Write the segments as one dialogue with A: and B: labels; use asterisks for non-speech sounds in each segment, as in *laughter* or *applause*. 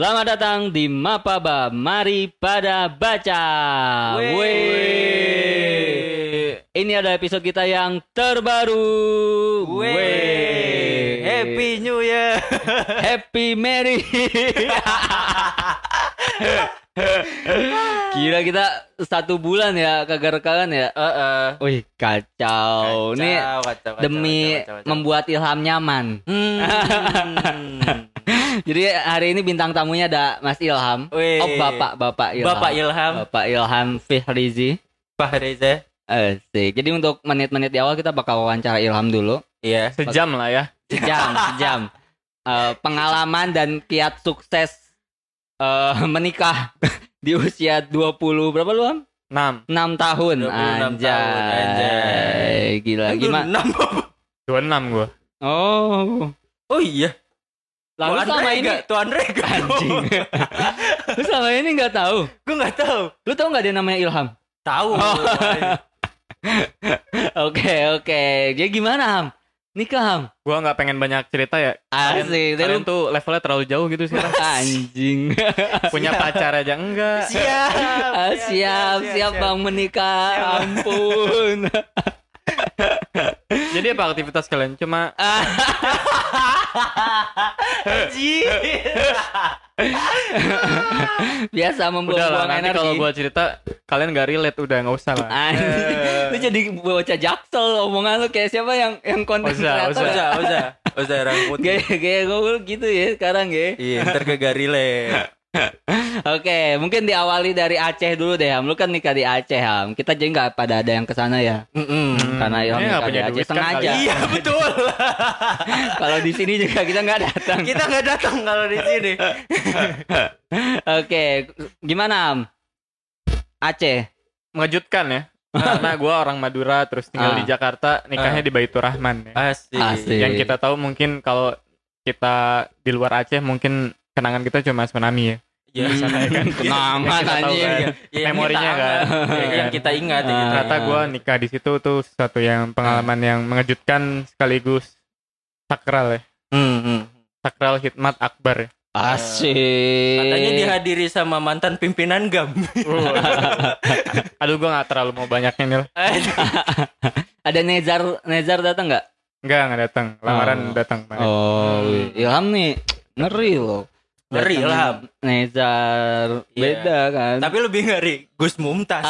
A: Selamat datang di Mapaba. Mari pada baca. Weh. Ini adalah episode kita yang terbaru.
B: Weh. Happy New Year. *laughs*
A: Happy Merry. *laughs* Kira kita satu bulan ya kagak rekaman ya.
B: Heeh.
A: Wih kacau.
B: Kacau, kacau, kacau,
A: demi
B: kacau, kacau, kacau.
A: membuat Ilham nyaman.
B: Hmm. *laughs*
A: Jadi hari ini bintang tamunya ada Mas Ilham.
B: Wih.
A: Oh Bapak Bapak Ilham.
B: Bapak Ilham,
A: Bapak Ilham Fihrizi.
B: Pak Reza.
A: Asik. Jadi untuk menit-menit di awal kita bakal wawancara Ilham dulu.
B: Iya.
C: Sejam lah ya.
A: Sejam, *laughs* sejam. Eh, pengalaman dan kiat sukses eh, menikah *laughs* di usia 20 berapa lu Ham?
C: 6.
A: 6 tahun.
B: 26
A: Anjay.
B: tahun, anjay.
A: Gila gimana?
B: Enam.
C: 26 gua.
A: Oh.
B: Oh iya.
A: Lalu
B: Tuan
A: selama ini
B: Rega, Tuan Rega.
A: anjing. *laughs* Lu selama ini nggak tahu.
B: Gue nggak tahu.
A: Lu tahu nggak dia namanya Ilham?
B: Tahu.
A: Oh. *laughs* Oke, oke. Jadi gimana Ham? Nikah Ham?
C: Gua nggak pengen banyak cerita ya. Kalian,
A: Asik.
C: Kalian
A: lu
C: tuh levelnya terlalu jauh gitu sih.
A: anjing. *laughs*
C: Punya pacar aja enggak.
B: siap.
A: Ah, siap, siap, Bang menikah. Ampun. *laughs*
C: Jadi apa aktivitas kalian? Cuma *laughs* *laughs*
A: Biasa membuang-buang
C: nanti
A: energi.
C: kalau gua cerita kalian nggak relate udah nggak usah lah.
A: Lu jadi bocah jaksel omongan lu kayak siapa yang yang konten
C: Usah,
A: kreator.
B: Usah, usah. Usah rambut.
A: Gaya gaya gue gitu ya sekarang ya.
B: Iya, ntar ke garile.
A: Oke, mungkin diawali dari Aceh dulu deh Ham. Lu kan nikah di Aceh Ham. Kita jadi nggak pada ada yang ke sana ya.
B: Mm-mm.
A: Karena Ilham
C: nggak
A: nikah di
C: punya
A: Aceh
C: kan
A: sengaja.
C: kali.
B: Iya, *laughs* betul.
A: Kalau di sini juga kita nggak datang.
B: Kita nggak datang kalau di sini. *laughs*
A: Oke, gimana Ham? Aceh.
C: Mengejutkan ya. Karena gua orang Madura terus tinggal
A: Ah.
C: di Jakarta, nikahnya
B: Ah.
C: di Baitur Rahman ya.
B: Asik.
A: Asik.
C: Yang kita tahu mungkin kalau kita di luar Aceh mungkin kenangan kita cuma tsunami ya.
B: Ya,
C: Sana ya kan.
A: Kenapa
C: Yang kita tahu
A: anjing?
C: kan.
B: Iya, yang
C: Memorinya
B: kita
C: kan. Iya
B: yang-
C: kan.
B: yang kita ingat ya
A: Ah.
C: Ternyata gua nikah di situ tuh sesuatu yang pengalaman yang mengejutkan sekaligus sakral ya.
B: Hmm, hmm.
C: Sakral hikmat akbar ya.
A: Asik.
B: Katanya dihadiri sama mantan pimpinan GAM. *laughs*
C: Aduh gua nggak terlalu mau banyaknya nih. *laughs*
A: Ada Nezar Nezar datang nggak?
C: Enggak, nggak datang. Lamaran
A: Oh.
C: datang.
A: Oh, Ilham nih ngeri loh.
B: Ngeri, Ilham.
A: Nezar
B: Iya.
A: beda kan.
B: Tapi lebih ngeri Gus Mumtaz.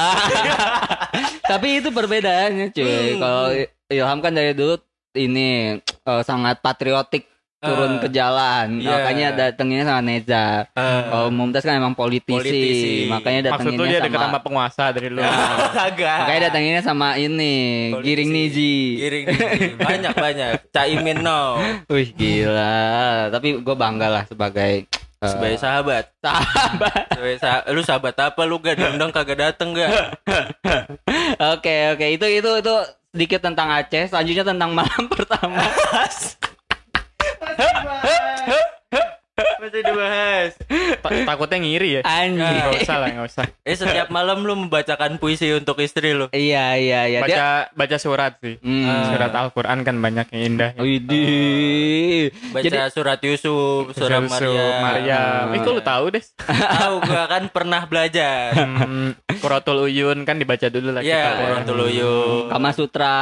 B: *laughs*
A: Tapi itu perbedaannya cuy.
B: Hmm.
A: Kalau Ilham kan dari dulu ini eh, sangat patriotik turun
B: Ah.
A: ke jalan.
B: Iya.
A: Makanya datangnya sama Nezar.
B: Eh,
A: Kalau Mumtaz kan emang politisi,
B: Politisi.
A: makanya
C: Maksud lu
A: datanginnya
C: dia deket
A: sama
C: sama penguasa dari lu.
B: Kagak. *laughs*
A: makanya datanginnya sama ini
B: Politisi.
A: Giring Nizi.
B: Giring Nizi. Banyak banyak. Caimin no. *laughs*
A: Wih gila. Tapi gue bangga lah sebagai
B: Sebagai sahabat. *laughs*
A: sahabat.
B: Sebagai sa- lu sahabat apa lu gak diundang kagak dateng gak? *laughs*
A: Oke oke itu itu itu sedikit tentang Aceh. Selanjutnya tentang malam *laughs* pertama.
B: Masih dibahas.
C: Ta- Takutnya ngiri ya.
A: Anjing.
C: Nggak usah lah, nggak usah.
B: Eh setiap malam lu membacakan puisi untuk istri lu.
A: Iya iya iya. Dia,
C: Baca baca surat sih.
A: Hmm.
C: Surat Al-Quran kan banyak yang indah. ya.
A: Widih.
B: Baca
A: Jadi
B: surat Yusuf, surat
C: Yusuf,
B: Maria.
C: Maryam.
A: Ah.
C: Eh, kok lu tahu deh? *laughs*
B: Tahu gua kan pernah belajar.
C: Hmm, Quratul Uyun kan dibaca dulu lah
B: Iya,
C: kita. ya.
B: Quratul Uyun.
A: Kama Sutra.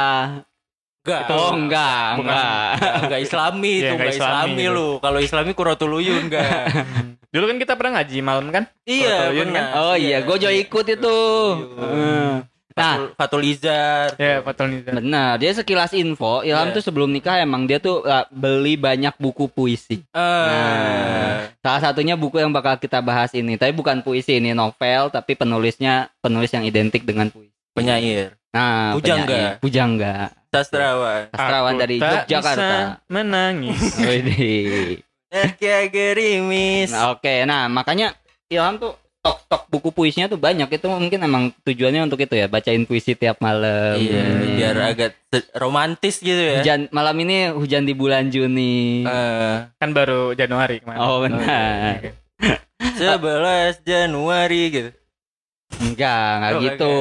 B: Enggak.
A: Oh enggak
C: Bukan.
A: enggak.
B: Enggak, *laughs* enggak islami
C: Iya,
B: itu,
C: enggak
B: enggak islami,
C: islami gitu.
B: lu. Kalau islami Quratul Uyun enggak. *laughs*
C: Dulu kan kita pernah ngaji malam kan?
B: iya, benar.
A: Oh iya, gue juga ikut itu. Hmm. Nah,
B: Fatul, Izar.
C: Ya, Fatul Nizar.
A: benar. Dia sekilas info, Ilham
B: Iya.
A: tuh sebelum nikah emang dia tuh uh, beli banyak buku puisi.
B: Eh,
A: Nah. Salah satunya buku yang bakal kita bahas ini, tapi bukan puisi ini novel, tapi penulisnya penulis yang identik dengan puisi.
B: penyair,
A: Nah,
B: Pujangga.
A: penyair. Pujangga.
B: Sastrawan.
A: Sastrawan
C: Aku
A: dari
C: tak
A: Yogyakarta.
C: bisa menangis. *laughs*
A: Widih.
B: Kia gerimis.
A: Nah, Oke, nah makanya Ilham tuh stok-stok buku puisinya tuh banyak. Itu mungkin emang tujuannya untuk itu ya, bacain puisi tiap malam.
B: Iya,
A: Hmm.
B: biar agak romantis gitu ya.
A: Hujan malam ini hujan di bulan Juni.
B: Eh,
C: kan baru Januari kemarin.
A: oh benar.
B: 11 Januari gitu.
A: Enggak, enggak
B: Oh,
A: gitu.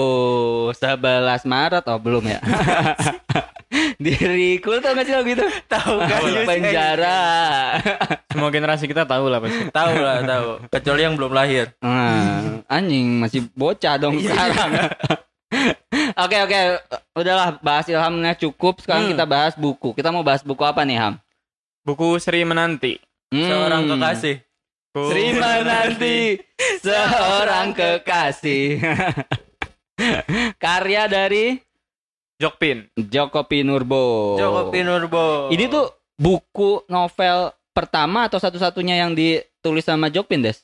A: 11 Maret oh belum ya. *laughs* Diriku tau gak sih lagu itu?
B: Tahu kan?
A: Penjara.
C: Semua generasi kita tahu lah pasti.
B: Tahu lah, tahu. Kecuali yang belum lahir.
A: Nah, anjing masih bocah dong sekarang. *laughs* Oke oke, udahlah bahas Ilhamnya cukup. Sekarang
B: Hmm.
A: kita bahas buku. Kita mau bahas buku apa nih Ham?
C: Buku Sri Menanti.
A: Hmm.
B: Seorang kekasih.
C: Buku-
A: Sri Menanti *laughs* seorang kekasih. *laughs* Karya dari
C: Jokpin.
A: Joko Pinurbo.
B: Joko Pinurbo.
A: Ini tuh buku novel pertama atau satu-satunya yang ditulis sama Jokpin, Des?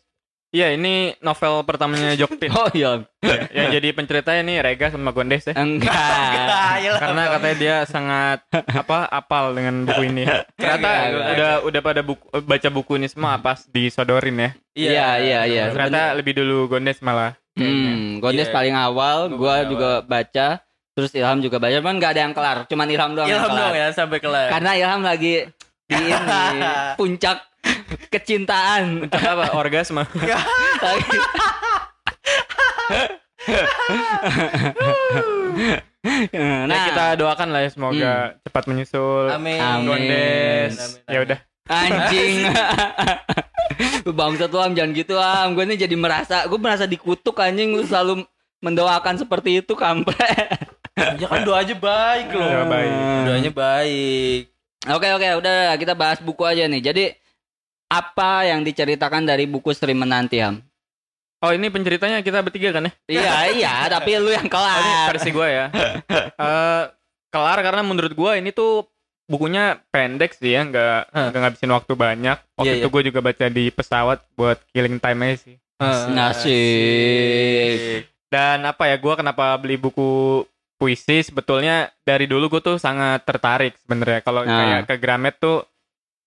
C: Iya, ini novel pertamanya Jokpin. *laughs*
A: Oh iya.
C: yang jadi penceritanya nih Rega sama Gondes ya.
A: Enggak.
B: Ayolah.
C: Karena katanya dia sangat apa apal dengan buku ini. Ternyata
A: Kagak, kagak.
C: udah udah pada buku, baca buku ini semua pas disodorin ya.
A: Iya, iya, iya.
C: Ternyata lebih dulu Gondes malah.
A: Hmm, Gondes
B: Iya.
A: paling awal,
B: paling
A: juga baca, terus Ilham juga baca, cuman nggak ada yang kelar, cuman Ilham doang yang
B: Ilham
A: kelar.
B: dong ya sampai kelar.
A: Karena Ilham lagi di ini *laughs* puncak kecintaan.
C: Apa orgasme? Nah,
A: nah,
C: kita doakan lah ya semoga cepat menyusul.
B: Amin.
A: Amin.
C: Gondes.
B: Amin, amin.
C: Ya udah.
A: anjing. *laughs* Bangsat lu Am, jangan gitu Am. Gue ini jadi merasa, gue merasa dikutuk anjing lu selalu mendoakan seperti itu kampret.
B: Ya kan doa aja baik loh.
C: Doa baik.
B: Doanya baik.
A: Oke oke udah kita bahas buku aja nih. Jadi apa yang diceritakan dari buku Sri Menanti Ham?
C: Oh ini penceritanya kita bertiga kan ya?
A: iya *laughs* iya tapi lu yang
C: Oh, ini
A: kelar.
C: versi gue ya. *laughs* Eh, kelar karena menurut gue ini tuh bukunya pendek sih ya, nggak nggak ngabisin waktu banyak. Waktu
B: Iya,
C: itu
B: iya.
C: gue juga baca di pesawat buat killing time aja sih.
A: Nasib.
C: Dan apa ya, gue kenapa beli buku puisi sebetulnya dari dulu gue tuh sangat tertarik sebenarnya. Kalau
A: Nah.
C: kayak ke Gramet tuh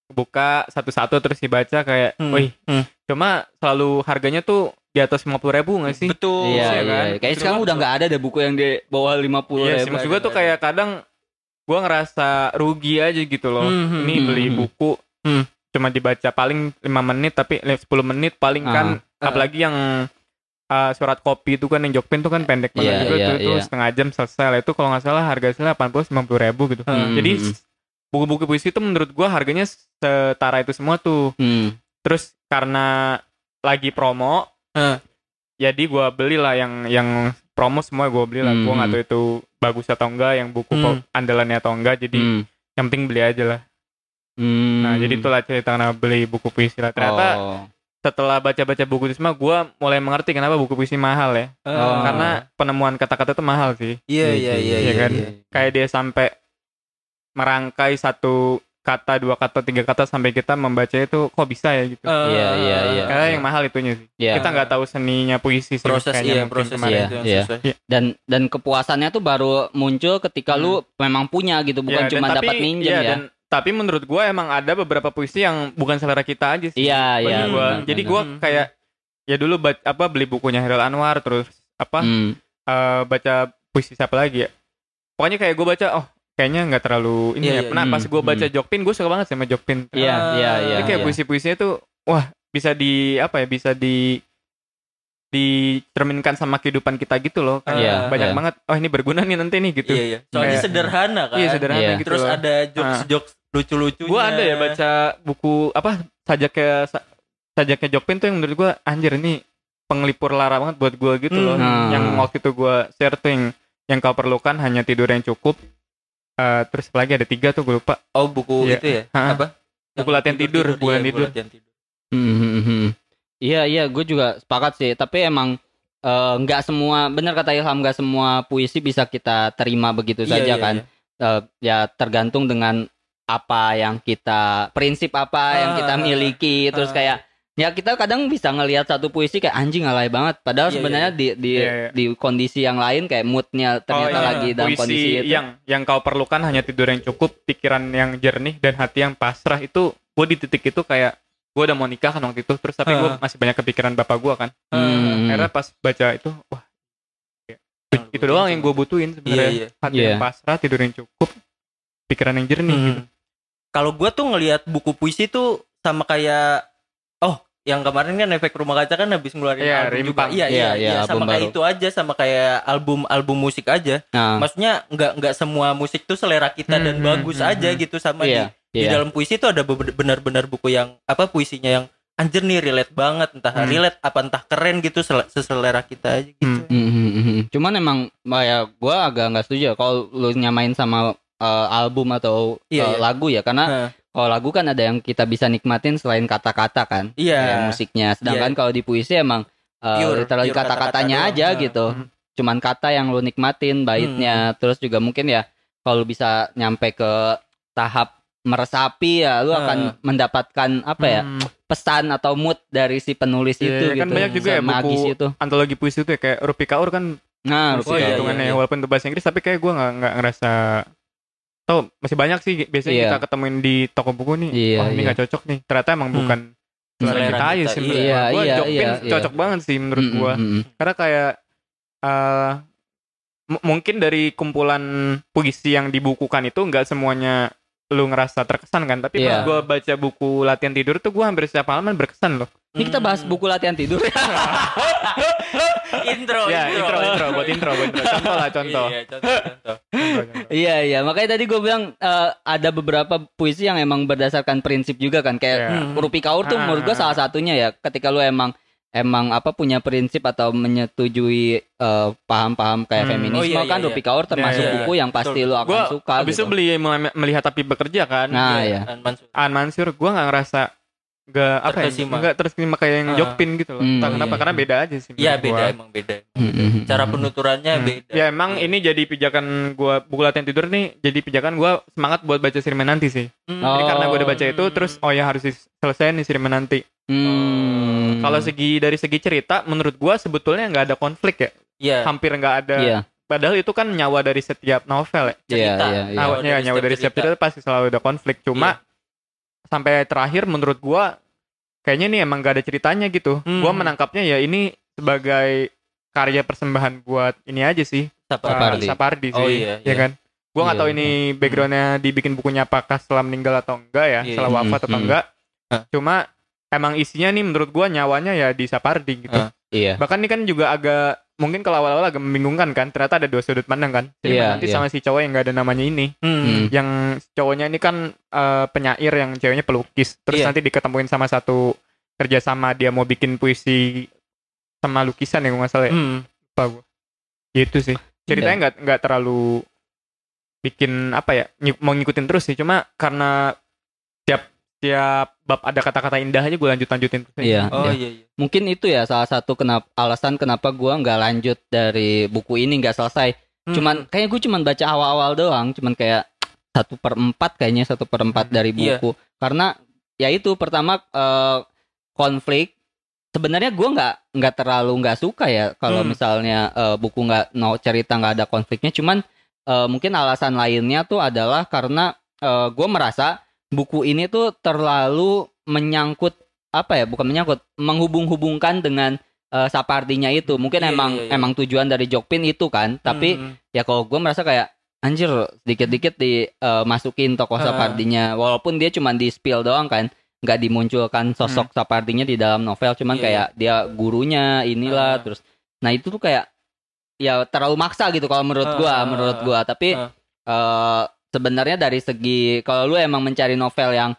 C: buka satu-satu terus dibaca kayak,
B: Hmm.
C: wih,
B: Hmm.
C: cuma selalu harganya tuh di atas lima puluh ribu nggak sih?
B: Betul.
A: Iya,
C: ya
A: iya.
C: kan?
A: Kayak
C: Terus
A: sekarang udah nggak ada deh buku yang di bawah 50
C: Iya sih,
A: ribu.
C: maksud gue tuh kayak kadang gue ngerasa rugi aja gitu loh.
B: Hmm, hmm,
C: Ini
A: hmm,
C: beli
A: hmm.
C: buku
B: Hmm.
C: cuma dibaca paling 5 menit tapi 10 menit paling
A: Ah.
C: kan
B: Ah.
C: apalagi yang uh, surat kopi itu kan yang Jokpin tuh kan pendek banget
A: Iya,
C: juga
A: iya,
C: tuh, itu
A: iya.
C: setengah jam selesai lah itu kalau nggak salah harga saya 80 90 ribu gitu.
A: Hmm,
C: Jadi
A: hmm,
C: s- buku-buku puisi itu menurut gua harganya setara itu semua tuh.
A: Hmm.
C: Terus karena lagi promo,
B: Ah.
C: jadi gua belilah yang yang promo semua gua beli lah. Gua
A: Hmm.
C: nggak tahu itu bagus atau enggak, yang buku
B: Hmm.
C: andalannya atau enggak. Jadi
A: Hmm.
C: yang penting beli aja lah.
A: Hmm.
C: Nah, jadi itulah cerita kenapa beli buku puisi lah. Ternyata
A: Oh.
C: setelah baca-baca buku itu semua, gue mulai mengerti kenapa buku puisi mahal ya.
A: Oh.
C: Karena penemuan kata-kata itu mahal sih.
B: Iya iya iya
C: Iya
B: iya.
C: kan?
B: iya.
C: Kayak dia sampai merangkai satu kata, dua kata, tiga kata sampai kita membaca itu kok bisa ya gitu.
B: Eh,
A: Iya, iya, iya.
C: Karena yang mahal itunya sih.
A: Iya.
C: Kita nggak tahu seninya puisi sih.
B: proses
C: kayaknya
B: iya proses.
A: Iya,
B: itu yang
A: iya.
B: susah.
A: dan dan kepuasannya tuh baru muncul ketika lu memang punya gitu, bukan
C: dan
A: cuma dapat minjem
C: iya,
A: ya.
C: dan- tapi menurut gue emang ada beberapa puisi yang bukan selera kita aja sih.
A: Iya, iya.
C: gua.
A: benar,
C: Jadi gue
B: benar.
C: kayak ya dulu baca, apa beli bukunya Hairil Anwar terus apa
A: Hmm.
C: eh, baca puisi siapa lagi ya. Pokoknya kayak gue baca oh kayaknya nggak terlalu ini
B: Iya,
C: ya.
B: iya,
C: Nah
A: iya.
C: pas gue baca
A: Hmm.
C: Jokpin gue suka banget sama Jokpin.
A: Iya,
B: Ah,
A: iya, iya.
C: Jadi kayak
A: iya.
C: puisi-puisinya tuh wah bisa di apa ya bisa di dicerminkan sama kehidupan kita gitu loh. Kayak
A: Iya,
C: banyak
A: iya.
C: banget. Oh ini berguna nih nanti nih gitu.
B: Iya iya. Soalnya
C: Kayak-
B: sederhana kan.
C: Iya sederhana
A: Iya.
C: gitu
B: Terus
C: loh.
B: ada jokes-jokes lucu-lucunya.
C: Gue ada ya baca buku apa sajaknya sa- sajaknya Jokpin tuh yang menurut gue anjir ini pengelipur lara banget buat gue gitu loh.
A: Hmm.
C: Yang waktu itu gue share tuh yang yang kau perlukan hanya tidur yang cukup. Eh, terus apalagi ada tiga tuh gue lupa.
B: Oh buku
C: Iya.
B: itu ya?
C: Hah?
B: Apa?
C: Buku latihan tidur, buku
B: iya,
C: latihan tidur.
B: latihan tidur.
A: Hmm, hmm, hmm. Iya iya, gue juga sepakat sih. Tapi emang eh, nggak semua, benar kata Ilham, nggak semua puisi bisa kita terima begitu
B: Iya,
A: saja
B: iya,
A: kan.
B: iya.
A: Eh, ya tergantung dengan apa yang kita, prinsip apa yang kita
B: Ah,
A: miliki. Terus
B: ah.
A: kayak ya kita kadang bisa ngelihat satu puisi kayak anjing alay banget. Padahal
B: Iya,
A: sebenarnya di di
C: Iya, iya.
A: di kondisi yang lain kayak moodnya ternyata
C: Oh, iya.
A: lagi dalam
C: Puisi
A: kondisi itu.
C: yang yang kau perlukan hanya tidur yang cukup, pikiran yang jernih dan hati yang pasrah itu gue di titik itu kayak gue udah mau nikah kan waktu itu terus tapi gue
B: Ah.
C: masih banyak kepikiran bapak gue kan
A: Hmm.
C: akhirnya pas baca itu wah
B: Yang
C: itu doang yang gue butuhin sebenarnya
B: Iya, iya.
C: hati
A: Iya.
C: yang pasrah tidur yang cukup pikiran yang jernih
B: Hmm.
C: gitu
B: Kalau gua tuh ngelihat buku puisi tuh sama kayak yang kemarin kan efek rumah kaca kan habis ngeluarin
C: Iya,
B: album juga. Iya, iya,
A: Iya,
B: iya,
A: iya,
B: sama kayak
A: baru.
B: itu aja sama kayak album album musik aja.
A: Nah,
B: Maksudnya nggak nggak semua musik tuh selera kita
C: Hmm,
B: dan
C: hmm,
B: bagus
C: hmm,
B: aja
C: hmm.
B: gitu sama
A: iya,
B: di, di
A: iya.
B: dalam puisi itu ada benar-benar buku yang apa puisinya yang anjir nih relate banget entah
C: Hmm.
B: relate apa entah keren gitu sel- seselera kita aja gitu.
C: Hmm.
A: Hmm, hmm, hmm, hmm. Cuman emang ya gue agak nggak setuju ya kalau lu nyamain sama uh, album atau
B: Iya,
A: uh,
B: iya.
A: lagu ya karena kalau lagu kan ada yang kita bisa nikmatin selain kata-kata kan
B: Iya.
A: kayak musiknya sedangkan kalau di puisi emang uh,
B: Pure,
A: literally kata-katanya
B: doang.
A: aja
B: Nah.
A: gitu
C: Hmm.
A: cuman kata yang lu nikmatin baitnya terus juga mungkin ya kalau bisa nyampe ke tahap meresapi ya lu akan mendapatkan apa ya
C: Hmm.
A: pesan atau mood dari si penulis
C: Iya,
A: itu
C: kan
A: gitu
C: banyak juga ya buku
A: itu
C: antologi puisi itu ya kayak Rupi Kaur kan
A: nah
B: Oh, iya,
C: hitungannya
B: iya, iya.
C: walaupun itu bahasa Inggris tapi kayak gue nggak nggak ngerasa tau masih banyak sih biasanya
A: Iya.
C: kita ketemuin di toko buku nih
A: Iya,
C: wah ini
A: iya.
C: nggak cocok nih ternyata emang
B: Hmm.
C: bukan selera kita aja sih
B: iya.
C: menurut
A: Iya,
C: gua.
A: Iya,
C: Jokpin
A: iya, iya.
C: cocok banget sih menurut
A: Mm,
C: gua
A: mm,
C: karena kayak eh m- mungkin dari kumpulan puisi yang dibukukan itu nggak semuanya lu ngerasa terkesan kan tapi
A: Iya.
C: pas gua baca buku latihan tidur tuh gua hampir setiap halaman berkesan loh
A: ini kita bahas buku latihan tidur *laughs*
B: intro,
C: ya intro intro buat intro buat intro contoh lah *laughs* contoh
B: Iya, contoh, contoh.
C: Contoh, contoh.
A: Iya iya makanya tadi gue bilang eh, ada beberapa puisi yang emang berdasarkan prinsip juga kan kayak
C: Iya.
B: Hmm.
A: Rupi Kaur tuh
C: Ah,
A: menurut gue
C: ah,
A: salah satunya ya ketika lu emang emang apa punya prinsip atau menyetujui eh, paham-paham kayak
C: Hmm.
A: feminisme
B: Oh, iya,
A: kan
B: iya,
A: Rupi Kaur termasuk
C: iya, iya.
A: buku yang pasti
B: Betul.
A: lu akan
C: gua
A: suka
C: abis itu
A: gitu.
C: beli mel- melihat tapi bekerja kan
A: Nah, iya.
B: Dan Mansur.
C: An Mansur gue nggak ngerasa gak apa ya
B: Terkesima.
C: nggak terkesima kayak yang
B: Ah.
C: Jokpin gitu loh
A: Hmm,
C: entah
A: oh,
C: kenapa
A: iya.
C: karena beda aja sih
B: Iya beda
C: gua.
B: emang beda.
A: Hmm, hmm, hmm,
B: Cara
A: hmm.
B: penuturannya
C: Hmm.
B: beda.
C: ya emang
B: Iya.
C: ini jadi pijakan gua buku latihan tidur nih jadi pijakan gua semangat buat baca Sirmen nanti sih
B: Hmm.
A: Oh.
C: Jadi karena gue udah baca itu terus oh ya harus selesai nih Sirmen nanti
A: Hmm.
C: kalau segi dari segi cerita menurut gua sebetulnya nggak ada konflik ya
B: Iya.
C: hampir nggak ada
A: Iya
C: padahal itu kan nyawa dari setiap novel ya
A: iya
B: cerita.
A: iya iya.
C: Nyawa,
B: Nyawa
C: ya,
B: dari
C: nyawa
B: setiap
C: dari setiap
B: cerita.
C: cerita pasti selalu ada konflik cuma sampai terakhir menurut gua kayaknya nih emang gak ada ceritanya gitu
B: Hmm.
C: gua menangkapnya ya ini sebagai karya persembahan buat ini aja sih
B: Sapardi.
C: Uh, Sapardi sih
B: Oh, iya,
C: ya
B: iya.
C: kan gua nggak
A: Iya,
C: tahu ini backgroundnya dibikin bukunya apakah setelah meninggal atau enggak ya
B: Iya,
C: setelah
A: iya.
C: wafat atau
A: Hmm,
C: enggak
B: Hah.
C: cuma emang isinya nih menurut gua nyawanya ya di Sapardi gitu
A: iya
C: bahkan ini kan juga agak mungkin kalau awal-awal agak membingungkan kan ternyata ada dua sudut pandang kan Jadi
A: Iya,
C: nanti
A: iya.
C: sama si cowok yang nggak ada namanya ini
B: Hmm.
A: Hmm.
C: yang cowoknya ini kan eh, penyair yang ceweknya pelukis terus
B: Iya.
C: nanti diketemuin sama satu kerjasama dia mau bikin puisi sama lukisan ya nggak salah ya
B: Hmm.
C: gitu sih
A: Iya.
C: ceritanya nggak nggak terlalu bikin apa ya mau ngikutin terus sih cuma karena tiap bab ada kata-kata indah aja gue lanjut lanjutin terus
A: Iya.
B: Oh
A: iya.
B: iya iya.
A: mungkin itu ya salah satu kenapa alasan kenapa gua nggak lanjut dari buku ini nggak selesai
B: Hmm.
A: cuman kayak gue cuman baca awal-awal doang cuman kayak satu per empat kayaknya satu per empat
C: Hmm,
A: dari
B: iya.
A: buku karena ya itu pertama eh, konflik sebenarnya gua nggak nggak terlalu nggak suka ya kalau
B: Hmm.
A: misalnya eh, buku nggak no cerita nggak ada konfliknya cuman eh, mungkin alasan lainnya tuh adalah karena eh, gua merasa buku ini tuh terlalu menyangkut apa ya bukan menyangkut menghubung-hubungkan dengan eh, Sapardinya itu mungkin
B: Iya,
A: emang
B: iya, iya.
A: emang tujuan dari Jokpin itu kan tapi
B: Hmm.
A: ya kalau gue merasa kayak anjir sedikit-dikit dimasukin tokoh
B: Ah.
A: Sapardinya walaupun dia cuma di spill doang kan nggak dimunculkan sosok Sapardinya di dalam novel cuman
B: Iya,
A: kayak dia gurunya inilah
B: Ah.
A: terus nah itu tuh kayak ya terlalu maksa gitu kalau menurut gua
B: Ah.
A: menurut gua tapi
B: Ah.
A: eh, sebenarnya dari segi kalau lu emang mencari novel yang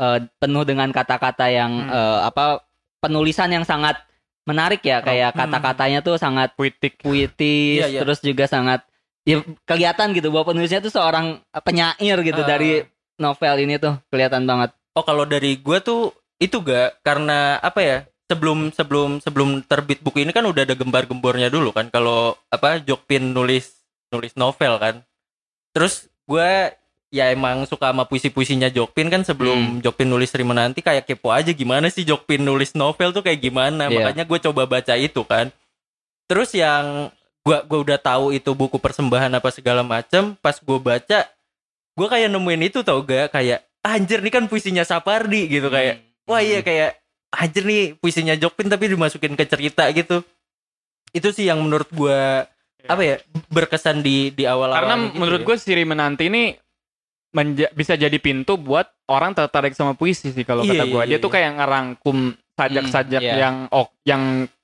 A: eh, penuh dengan kata-kata yang
C: Hmm.
A: eh, apa penulisan yang sangat menarik ya kayak
B: Hmm.
A: kata-katanya tuh sangat
C: puitik
A: puitis
B: Iya, iya.
A: terus juga sangat ya kelihatan gitu bahwa penulisnya tuh seorang penyair gitu
B: Ah.
A: dari novel ini tuh kelihatan banget
B: Oh kalau dari gua tuh itu gak karena apa ya sebelum sebelum sebelum terbit buku ini kan udah ada gembar-gembornya dulu kan kalau apa Jokpin nulis nulis novel kan terus gua ya emang suka sama puisi-puisinya Jokpin kan sebelum Jokpin nulis Sri Menanti kayak kepo aja gimana sih Jokpin nulis novel tuh kayak gimana.
A: Iya.
B: makanya gue coba baca itu kan. Terus yang gua gua udah tahu itu buku persembahan apa segala macam pas gua baca gua kayak nemuin itu tau gak kayak anjir nih kan puisinya Sapardi gitu kayak. Wah iya kayak anjir nih puisinya Jokpin tapi dimasukin ke cerita gitu. Itu sih yang menurut gua apa ya berkesan di di awal
C: karena
B: awal
C: menurut gue Siri Menanti ini menja- bisa jadi pintu buat orang tertarik sama puisi sih kalau
B: Iya,
C: kata gue
B: iya,
C: dia
B: iya,
C: tuh
B: iya.
C: kayak ngerangkum sajak-sajak
A: Hmm, iya.
C: yang ok yang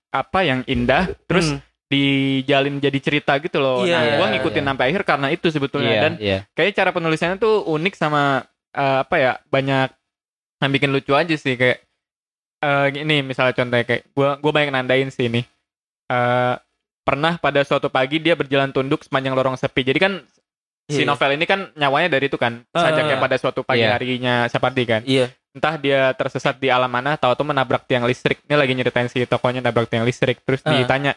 C: apa yang indah terus
B: Hmm.
C: dijalin jadi cerita gitu loh.
B: Iya,
C: nah,
A: iya,
C: gua ngikutin
A: iya.
C: sampai akhir karena itu sebetulnya
A: Iya,
C: dan
A: iya.
C: kayaknya cara penulisannya tuh unik sama eh, apa ya banyak yang bikin lucu aja sih kayak eh ini misalnya contohnya kayak gua gua banyak nandain sih ini Eh pernah pada suatu pagi dia berjalan tunduk sepanjang lorong sepi jadi kan si
B: Iya.
C: novel ini kan nyawanya dari itu kan
B: Ah,
C: sajaknya
B: ah.
C: pada suatu pagi
A: Iya.
C: harinya Sapardi kan
B: Iya.
C: entah dia tersesat di alam mana tahu tuh menabrak tiang listrik ini lagi nyeritain si tokonya nabrak tiang listrik terus
B: Ah.
C: ditanya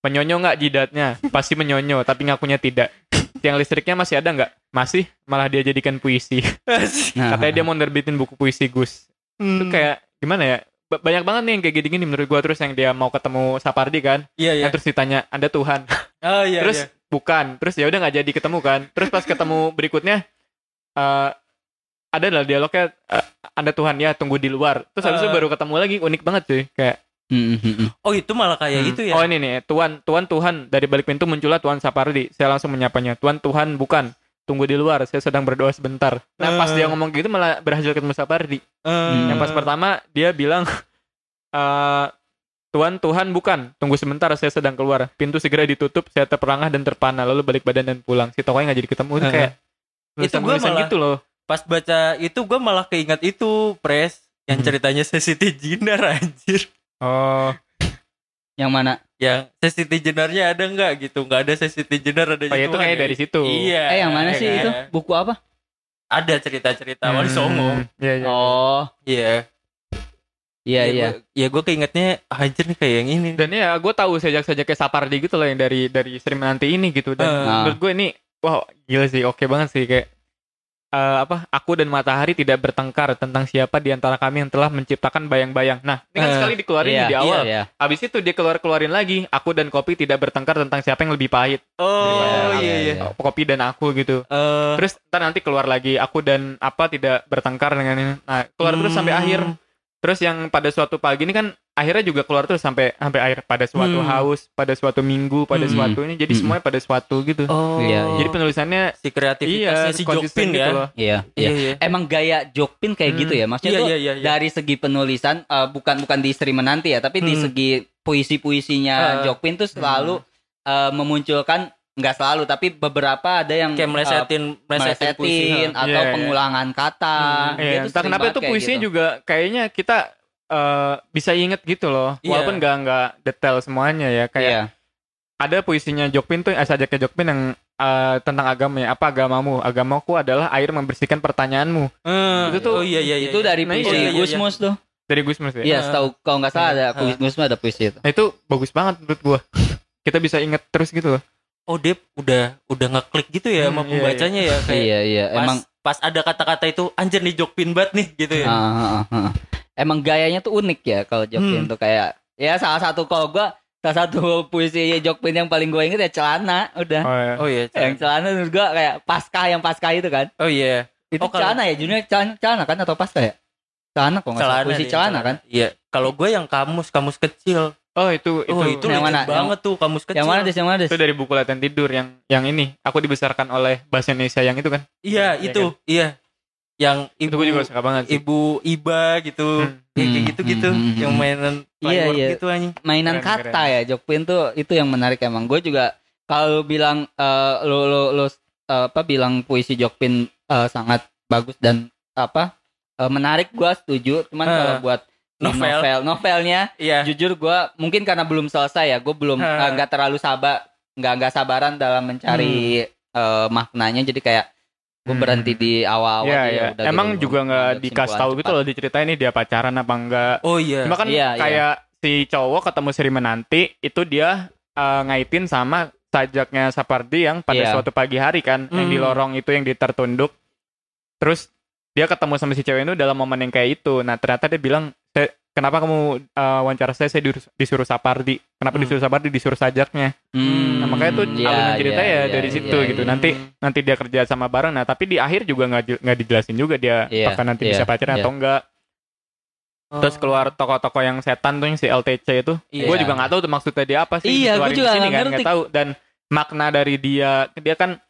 C: menyonyo nggak jidatnya pasti menyonyo tapi ngakunya tidak tiang listriknya masih ada nggak masih malah dia jadikan puisi *laughs* katanya dia mau nerbitin buku puisi Gus
B: Hmm.
C: itu kayak gimana ya banyak banget nih yang kayak gini-gini menurut gua terus yang dia mau ketemu Sapardi kan
B: Iya, iya.
C: yang terus ditanya anda Tuhan *laughs*
B: Oh iya,
C: terus
B: iya.
C: bukan terus ya udah nggak jadi ketemu kan terus pas ketemu *laughs* berikutnya eh ada lah dialognya eh, anda Tuhan ya tunggu di luar terus habis itu
B: Eh.
C: baru ketemu lagi unik banget cuy kayak.
B: Oh, itu malah kayak
C: hmm,
B: itu ya.
C: oh ini nih Tuhan Tuhan Tuhan dari balik pintu muncullah Tuhan Sapardi saya langsung menyapanya Tuhan Tuhan bukan tunggu di luar saya sedang berdoa sebentar. Nah pas
B: Eh.
C: dia ngomong gitu malah berhasil ketemu Sapardi.
B: Eh,
C: yang pas pertama dia bilang eh Tuhan Tuhan bukan. Tunggu sebentar saya sedang keluar. Pintu segera ditutup saya terperangah dan terpana. Lalu balik badan dan pulang. Si tokonya nggak jadi ketemu itu
B: Eh.
C: kayak
B: Itu gua
C: tulisan-tulisan
B: malah-
C: gitu loh.
B: pas baca itu gue malah keinget itu pres yang
C: Hmm.
B: ceritanya Sesiti Jinar anjir.
C: Oh.
A: Yang mana?
B: Yang Sesiti Jinarnya ada nggak gitu nggak ada Sesiti Jinar ada
C: Oh, ya, itu kayak
B: ya.
C: dari situ.
B: iya
A: eh yang mana
C: iya
A: sih
C: kan?
A: itu? Buku apa?
B: ada cerita-cerita Wali Songo
C: iya iya
A: Oh,
B: iya
A: iya iya.
B: gua- ya gue keingetnya anjir nih kayak yang ini
C: dan ya gue tahu sejak sejak kayak Sapardi gitu loh yang dari dari Sri Menanti ini gitu dan
B: Eh.
C: menurut gue ini wow gila sih oke banget sih kayak eh, apa aku dan matahari tidak bertengkar tentang siapa di antara kami yang telah menciptakan bayang-bayang nah ini kan
B: Eh,
C: sekali dikeluarin
A: Iya,
C: di awal
A: Iya,
C: Habis itu dia keluar keluarin lagi. Aku dan kopi tidak bertengkar tentang siapa yang lebih pahit.
B: oh
C: Daripada
B: iya iya
C: aku- Kopi dan aku gitu.
B: Eh,
C: Terus ntar nanti keluar lagi. Aku dan apa tidak bertengkar dengan ini. Nah keluar terus sampai
B: hmm,
C: akhir. Terus yang pada suatu pagi ini kan akhirnya juga keluar terus sampai sampai akhir pada suatu
B: Hmm.
C: haus, pada suatu minggu, pada
B: Hmm.
C: suatu ini. Jadi
A: Hmm.
C: semuanya pada suatu gitu.
B: oh
A: Iya, iya.
C: Jadi penulisannya
B: si kreativitasnya
C: iya
B: si Jokpin
C: gitu
B: ya
C: loh.
A: Iya, iya.
B: iya iya
A: Emang gaya Jokpin kayak
C: Hmm.
A: gitu ya? Maksudnya
B: iya
A: tuh
B: iya iya iya.
A: dari segi penulisan eh, bukan bukan di Sri Menanti ya, tapi di
B: Hmm.
A: segi puisi-puisinya
B: Eh.
A: Jokpin tuh selalu eh, memunculkan nggak selalu tapi beberapa ada yang
B: kayak
A: eh,
B: melesetin melesetin puisi
A: melesetin
B: ha.
A: atau
C: Iya, iya.
A: pengulangan kata.
B: Hmm.
C: Iya,
A: tuh
C: entah kenapa itu puisinya
A: gitu.
C: juga kayaknya kita eh, bisa inget gitu loh.
B: Iya.
C: Walaupun nggak nggak detail semuanya ya. Kayak
A: Iya.
C: ada puisinya Jokpin tuh eh, sajaknya Jokpin yang eh, tentang agama ya. Apa agamamu? Agamaku adalah air membersihkan pertanyaanmu.
B: Eh,
C: Itu tuh-
B: oh iya iya iya
A: itu dari
C: Nah,
A: puisi
B: iya, iya, iya.
A: Gusmus tuh.
C: Dari Gusmus ya.
A: Iya,
B: Ah.
A: setahu kalau nggak salah ada
B: Ah.
A: Gusmus ada puisi itu.
C: Nah itu bagus banget menurut gua. *laughs* Kita bisa inget terus gitu loh.
B: oh dia udah udah ngeklik gitu ya sama
C: Hmm, iya,
B: pembacanya ya kayak
A: Iya, iya.
B: pas,
A: Emang
B: pas ada kata-kata itu anjir nih Jokpin banget nih gitu ya
A: Ah, ah, ah, ah. Emang gayanya tuh unik ya kalau Jokpin
B: Hmm.
A: tuh kayak ya salah satu kalau gua salah satu *laughs* puisi Jokpin yang paling gue inget ya celana udah.
C: Oh, ya.
B: oh iya
A: Yang celana menurut gua kayak pasca yang pasca itu kan.
B: oh iya
A: Itu
B: Oh, kalau-
A: celana ya, judulnya celana, celana kan atau pasca ya? Celana kok nggak salah puisi
B: nih,
A: celana kan?
B: iya kalau gue yang kamus kamus kecil
C: oh itu itu,
B: oh itu
A: Yang mana?
B: banget tuh kamus kecil
A: Yang mana des? Yang mana des?
C: itu dari buku latihan tidur yang yang ini. Aku dibesarkan oleh bahasa Indonesia yang itu kan.
B: iya
C: Iya
B: itu iya yang
C: Itu
B: ibu
C: gue juga suka banget sih.
B: ibu iba gitu
C: Hmm.
B: Ya, kayak
A: Hmm,
B: gitu gitu
A: hmm, hmm,
B: yang
A: hmm.
B: mainan
A: Iya, iya.
B: gitu anjing
A: Mainan
C: Keren,
A: kata
C: keren.
A: ya Jokpin tuh itu yang menarik emang. Gue juga kalau bilang eh, lo lo lo eh, apa bilang puisi Jokpin eh, sangat bagus dan apa eh, menarik gue setuju. Cuman
B: Eh,
A: kalau buat
B: novel.
A: novel novelnya
B: iya
A: jujur gue mungkin karena belum selesai ya gue belum
B: Hah.
A: eh, nggak terlalu sabar nggak nggak sabaran dalam mencari eh, maknanya jadi kayak gue berhenti di awal-awal
C: Iya
A: aja,
C: iya.
A: udah
C: Emang
A: gitu,
C: juga nggak dikasih tahu gitu loh diceritain nih dia pacaran apa enggak.
B: oh iya
C: Cuma kan
A: Iya, iya.
C: kayak si cowok ketemu Sri Menanti itu dia eh, ngaitin sama sajaknya Sapardi yang pada
A: Iya.
C: suatu pagi hari kan yang di
B: Hmm.
C: lorong itu yang ditertunduk. Terus dia ketemu sama si cewek itu dalam momen yang kayak itu. Nah ternyata dia bilang, "Saya- kenapa kamu eh, wawancara saya, saya disuruh, disuruh Sapardi. Kenapa
B: Hmm.
C: disuruh Sapardi, disuruh sajaknya.
A: Hmm,
C: Nah, makanya tuh
A: iya,
C: alunan cerita
A: iya,
C: ya
A: iya,
C: dari
A: iya,
C: situ
A: iya,
C: gitu.
A: iya.
C: Nanti nanti dia kerja sama bareng. Nah tapi di akhir juga nggak nggak dijelasin juga dia
A: Iya,
C: apakah nanti
A: iya,
C: bisa pacaran
A: iya.
C: atau enggak. Terus keluar tokoh-tokoh yang setan tuh yang si LTC itu.
B: Iya.
C: Gue juga nggak tahu tuh maksudnya dia apa sih.
A: Iya, gua juga
C: di sini
A: nggak
C: kan,
A: ngerti.
C: nggak tahu. Dan makna dari dia dia kan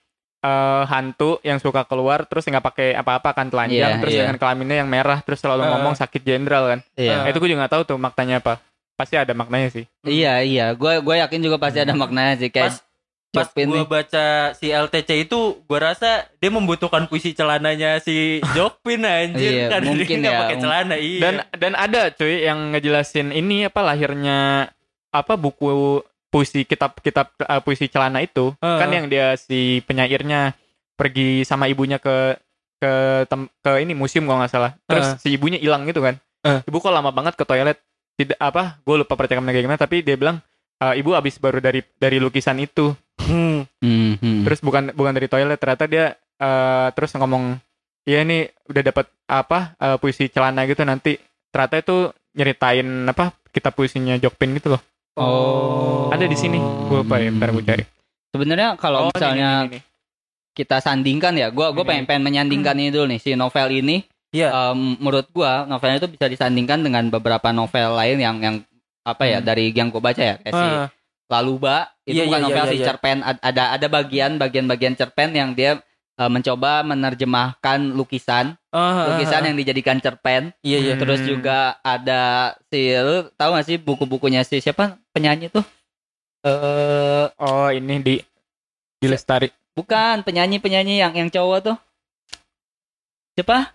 C: eh, hantu yang suka keluar terus nggak pakai apa-apa kan telanjang
A: Iya,
C: terus
A: iya.
C: dengan kelaminnya yang merah terus selalu
B: Eh.
C: ngomong sakit jenderal kan.
A: Iya.
C: Nah, itu gue juga nggak tahu tuh maknanya apa. Pasti ada maknanya sih.
A: Iya iya, gue gue yakin juga pasti ada maknanya sih kayak
B: Pas pas gue baca si LTC itu gue rasa dia membutuhkan puisi celananya si Jokpin anjir
A: Iya,
B: kan
A: mungkin
B: dia nggak
A: ya.
B: pakai celana iya
C: Dan dan ada cuy yang ngejelasin ini apa lahirnya apa buku puisi kitab kitab eh, puisi celana itu
B: Eh.
C: kan yang dia si penyairnya pergi sama ibunya ke ke tem- ke ini museum kalau nggak salah. Terus
B: Eh.
C: si ibunya hilang gitu kan.
B: Eh.
C: Ibu kok lama banget ke toilet. Tidak apa? Gue lupa percakapannya kayak gimana tapi dia bilang "Eh, ibu abis baru dari dari lukisan itu.
B: Hmm.
A: Hmm, hmm.
C: Terus bukan bukan dari toilet ternyata dia eh, terus ngomong iya ini udah dapat apa eh, puisi celana gitu nanti ternyata itu nyeritain apa kitab puisinya Jokpin gitu loh.
A: Oh.
C: Ada di sini. Gue lupa ya, bentar gue cari.
A: Sebenarnya kalau
C: Oh,
A: misalnya
C: ini, ini, ini.
A: kita sandingkan ya, gue gue
C: Ini.
A: pengen pengen menyandingkan ini dulu nih si novel ini.
B: Iya.
A: em, menurut gua novelnya itu bisa disandingkan dengan beberapa novel lain yang yang apa ya
C: Hmm.
A: dari yang gue baca ya kayak si
B: Ah.
A: Laluba itu
B: Iya,
A: bukan
B: iya,
A: novel
B: iya,
A: si
B: iya.
A: cerpen Ad- ada ada bagian bagian bagian cerpen yang dia eh, mencoba menerjemahkan lukisan
B: Ah,
A: lukisan
B: ah, ah.
A: yang dijadikan cerpen
B: iya iya
A: terus
C: Hmm.
A: juga ada si lu tahu gak sih buku-bukunya si siapa penyanyi tuh eh
C: Oh ini di di lestari.
A: bukan penyanyi penyanyi yang yang cowok tuh siapa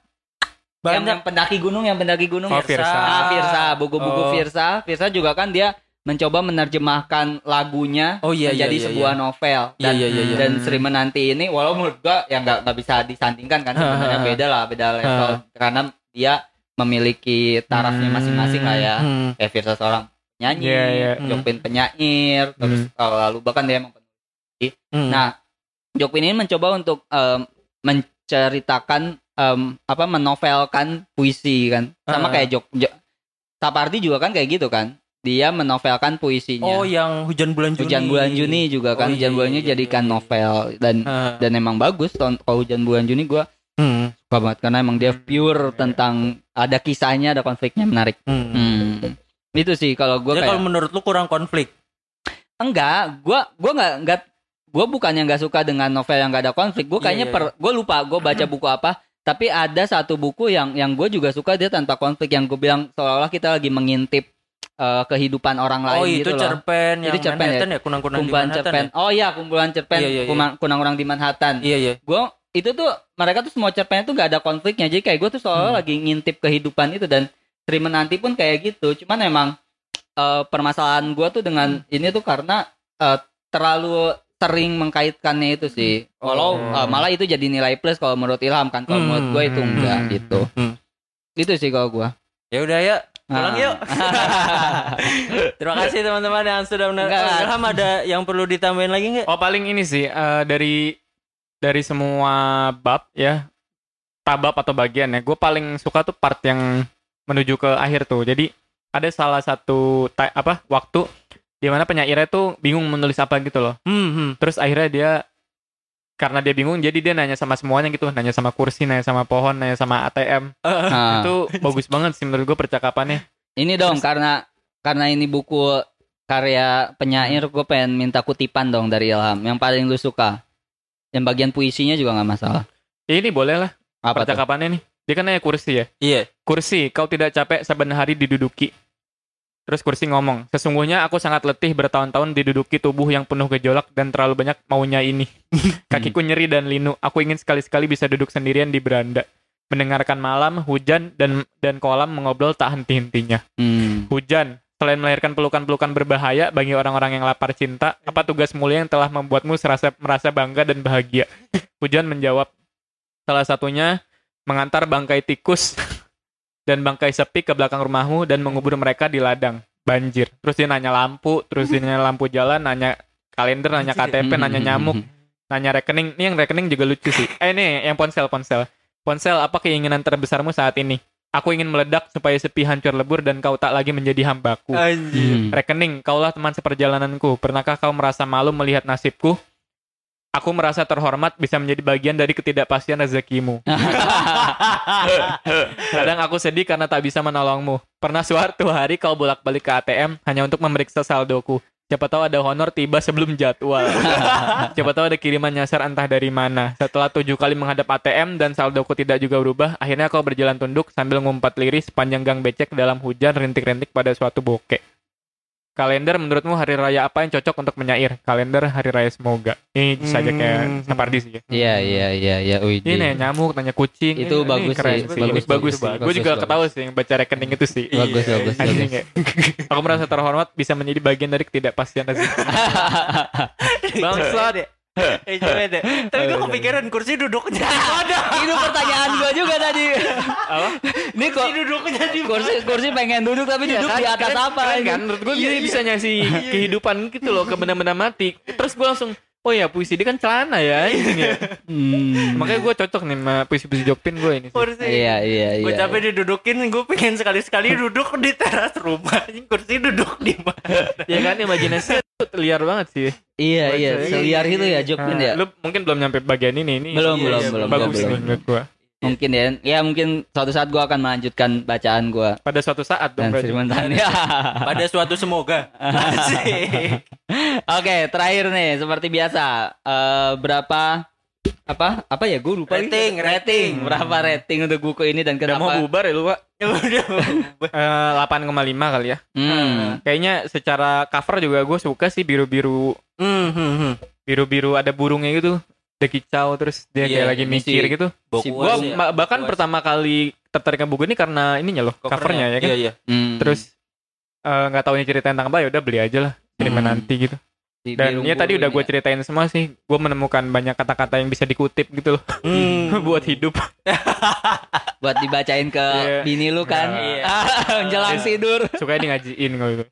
A: yang,
B: banyak
A: yang pendaki gunung yang pendaki gunung
C: Oh,
A: ya?
C: Firsa.
A: Ah, Firsa buku-buku
B: Oh.
A: Firsa Firsa juga kan dia mencoba menerjemahkan lagunya
B: oh iya iya
A: menjadi
B: iya,
A: sebuah
B: iya.
A: novel
B: Iya,
A: dan
B: iya, iya, iya.
A: dan Sri Menanti ini walau menurut gua ya nggak nggak bisa disandingkan kan sebenarnya beda lah beda level karena dia memiliki tarafnya masing-masing lah ya
B: Hmm.
A: kayak seorang penyanyi
C: Iya, iya.
A: Jokpin penyair terus kalau lalu bahkan dia emang penulis
B: Hmm.
A: Nah, Jokpin ini mencoba untuk em, menceritakan em, apa menovelkan puisi kan. Sama
B: Ah.
A: kayak Jok, Jo- Sapardi juga kan kayak gitu kan. Dia menovelkan puisinya.
B: oh yang hujan bulan Juni
A: Hujan bulan Juni juga kan.
B: Oh, iya,
A: Hujan bulan
B: iya,
A: Juni
B: iya,
A: jadikan
B: iya, iya.
A: novel dan
B: Ah.
A: dan emang bagus tahun kalau hujan bulan Juni gua
B: Hmm.
A: suka banget karena emang dia pure tentang ada kisahnya, ada konfliknya menarik.
B: Hmm.
A: Hmm. Itu sih kalau gua
B: Jadi
A: kayak
B: kalau menurut lu kurang konflik
A: Enggak, gua gua nggak nggak gua bukannya nggak suka dengan novel yang nggak ada konflik. Gua
B: Iya,
A: kayaknya
B: iya,
A: per gua lupa gua baca buku apa, tapi ada satu buku yang yang gue juga suka dia tanpa konflik yang gue bilang seolah-olah kita lagi mengintip eh, kehidupan orang lain
B: oh itu
A: gitu loh.
B: cerpen yang
A: Itu cerpen ya?
B: Manhattan ya kunang-kunang di Manhattan
A: cerpen. Oh iya, kumpulan cerpen
B: Iya, iya, iya.
A: Kunang-kunang di Manhattan.
B: ya? iya iya
A: Gua itu tuh mereka tuh semua cerpennya tuh gak ada konfliknya. Jadi kayak gue tuh seolah
B: Hmm.
A: lagi ngintip kehidupan itu dan Sri Menanti pun kayak gitu. Cuman emang eh, permasalahan gue tuh dengan
B: Hmm.
A: ini tuh karena eh, terlalu sering mengkaitkannya itu sih. Walau
B: Oh.
A: eh, malah itu jadi nilai plus kalau menurut Ilham kan. Kalau
B: Hmm.
A: menurut gue itu enggak
B: Hmm.
A: gitu.
B: Hmm.
A: Itu sih kalau gue.
B: ya udah ya pulang
A: Ah.
B: yuk *laughs* terima kasih teman-teman yang sudah menonton
A: Enggak.
B: Ilham ada yang perlu ditambahin lagi nggak
C: Oh paling ini sih eh, dari dari semua bab ya tabab atau bagian ya. Gue paling suka tuh part yang menuju ke akhir tuh. Jadi ada salah satu ta- apa waktu di mana penyairnya tuh bingung menulis apa gitu loh.
B: hmm, hmm.
C: Terus akhirnya dia karena dia bingung jadi dia nanya sama semuanya gitu, nanya sama kursi, nanya sama pohon, nanya sama ATM.
A: Nah,
C: Itu bagus banget sih menurut gue percakapannya.
A: ini dong karena karena ini buku karya penyair gue pengen minta kutipan dong dari Ilham yang paling lu suka. Yang bagian puisinya juga nggak masalah.
C: Ini boleh lah
A: Apa tuh?
C: percakapannya nih. Dia kan nanya kursi ya.
B: iya
C: Kursi, kau tidak capek saban hari diduduki. Terus kursi ngomong, sesungguhnya aku sangat letih bertahun-tahun diduduki tubuh yang penuh gejolak dan terlalu banyak maunya ini. *laughs* Kakiku nyeri dan linu, aku ingin sekali-sekali bisa duduk sendirian di beranda. Mendengarkan malam, hujan, dan dan kolam mengobrol tak henti-hentinya.
A: Hmm.
C: Hujan, selain melahirkan pelukan-pelukan berbahaya bagi orang-orang yang lapar cinta, apa tugas mulia yang telah membuatmu serasa, merasa bangga dan bahagia? Hujan menjawab, salah satunya mengantar bangkai tikus dan bangkai sepi ke belakang rumahmu dan mengubur mereka di ladang banjir. Terus dia nanya lampu, terus dia nanya lampu jalan, nanya kalender, nanya KTP, nanya nyamuk, nanya rekening. Ini yang rekening juga lucu sih. Eh ini yang ponsel ponsel. Ponsel apa keinginan terbesarmu saat ini? Aku ingin meledak supaya sepi hancur lebur dan kau tak lagi menjadi hambaku.
B: anjir
A: Hmm.
C: Rekening, kaulah teman seperjalananku. Pernahkah kau merasa malu melihat nasibku? Aku merasa terhormat bisa menjadi bagian dari ketidakpastian rezekimu. *laughs* Kadang aku sedih karena tak bisa menolongmu. Pernah suatu hari kau bolak-balik ke ATM hanya untuk memeriksa saldoku. Siapa tahu ada honor tiba sebelum jadwal. *laughs* Siapa tahu ada kiriman nyasar entah dari mana. Setelah tujuh kali menghadap ATM dan saldoku tidak juga berubah, akhirnya kau berjalan tunduk sambil ngumpat lirih sepanjang gang becek dalam hujan rintik-rintik pada suatu bokek. Kalender menurutmu hari raya apa yang cocok untuk menyair? Kalender hari raya semoga. Ini saja kayak
B: Hmm.
C: Sapardi sih ya.
A: Iya iya iya iya.
C: Ini nanya nyamuk, nanya kucing.
A: Itu
C: Ini-
A: bagus
C: ini keren
A: sih,
C: sih.
A: bagus,
C: Bagus,
A: bagus,
C: sih. Gue
A: bagus,
C: juga
A: bagus.
C: ketawa sih yang baca rekening itu sih.
A: Bagus
B: Iya,
A: bagus
C: Anjing
A: bagus.
C: kayak aku merasa terhormat bisa menjadi bagian dari ketidakpastian rezeki. *laughs* Bangsat.
B: Eh, coba deh. Tapi gue kepikiran kursi duduknya ada.
A: Itu pertanyaan gua juga tadi.
C: Apa?
A: Ini kok
B: Kursi duduknya di
A: kursi kursi pengen duduk tapi
C: Iya
A: duduk
C: kan?
A: di atas
C: Keren-
A: apa?
C: keren
A: ini?
C: kan? Menurut gue
B: Iya, iya.
C: bisa ngasih *laughs* kehidupan gitu loh ke benda-benda mati. Terus gue langsung Oh ya puisi dia kan celana ya *laughs* ini ya.
A: Hmm.
C: Makanya gue cocok nih sama puisi-puisi Jokpin gue ini sih.
B: kursi.
A: Iya iya iya.
B: Gue capek didudukin, gue pengen sekali-sekali *laughs* duduk di teras rumah. Kursi duduk di mana? *laughs*
C: Ya kan imajinasi liar banget sih.
A: Iya iya
C: Iya,
A: seliar
B: iya,
A: itu ya
B: iya.
A: Jokpin
C: Nah,
A: ya.
C: Lu mungkin belum nyampe bagian ini. Ini
A: Belum
B: Iya,
A: belum
B: iya,
A: belum
C: bagus
A: belum.
C: menurut gue.
A: Mungkin ya. Ya mungkin suatu saat gua akan melanjutkan bacaan gua
C: Pada suatu saat dong
A: dan ya. *laughs*
B: Pada suatu semoga. *laughs*
A: Oke, terakhir nih seperti biasa. Eh berapa apa? Apa ya? Gue lupa. lagi.
B: Rating, rating.
A: Berapa rating untuk buku ini dan
C: Udah mau
A: kenapa?
C: bubar ya lu pak?
B: Ya *laughs* udah.
C: Eh, 8,5 kali ya.
A: Hmm.
C: Kayaknya secara cover juga gue suka sih biru-biru
B: Hmm, hmm, hmm.
C: biru-biru ada burungnya gitu. Ada kicau terus dia
B: Iya,
C: kayak lagi mikir
A: sih
C: gitu.
A: Si
C: Gua
B: ya.
C: bahkan
B: Bokuas.
C: pertama kali tertarik sama buku ini karena ininya loh, covernya, ya kan.
B: Iya, iya.
A: Hmm.
C: Terus eh, nggak tahu ini cerita tentang apa ya udah beli aja lah. Kiriman
A: Hmm.
C: nanti gitu.
A: Si
C: Dan ya tadi udah gue
A: ya.
C: ceritain semua sih. Gue menemukan banyak kata-kata yang bisa dikutip gitu loh
B: Hmm. *laughs*
C: buat hidup. *laughs*
A: buat dibacain ke
C: Iya.
A: bini lu kan.
B: Iya. *laughs*
A: Menjelang tidur.
C: Suka ngajiin kalau gitu.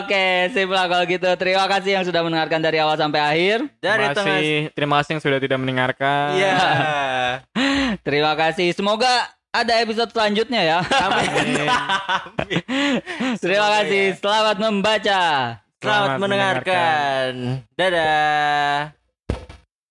A: Oke, sip lah kalau gitu. Terima kasih yang sudah mendengarkan dari awal sampai akhir.
B: Dari
C: Terima
B: tengah.
C: kasih, terima kasih yang sudah tidak mendengarkan.
B: Iya. *laughs*
A: Terima kasih. Semoga ada episode selanjutnya ya.
C: Amin. *laughs*
A: Terima
B: Semoga
A: kasih.
B: ya.
A: Selamat membaca.
B: Selamat mendengarkan. Dadah.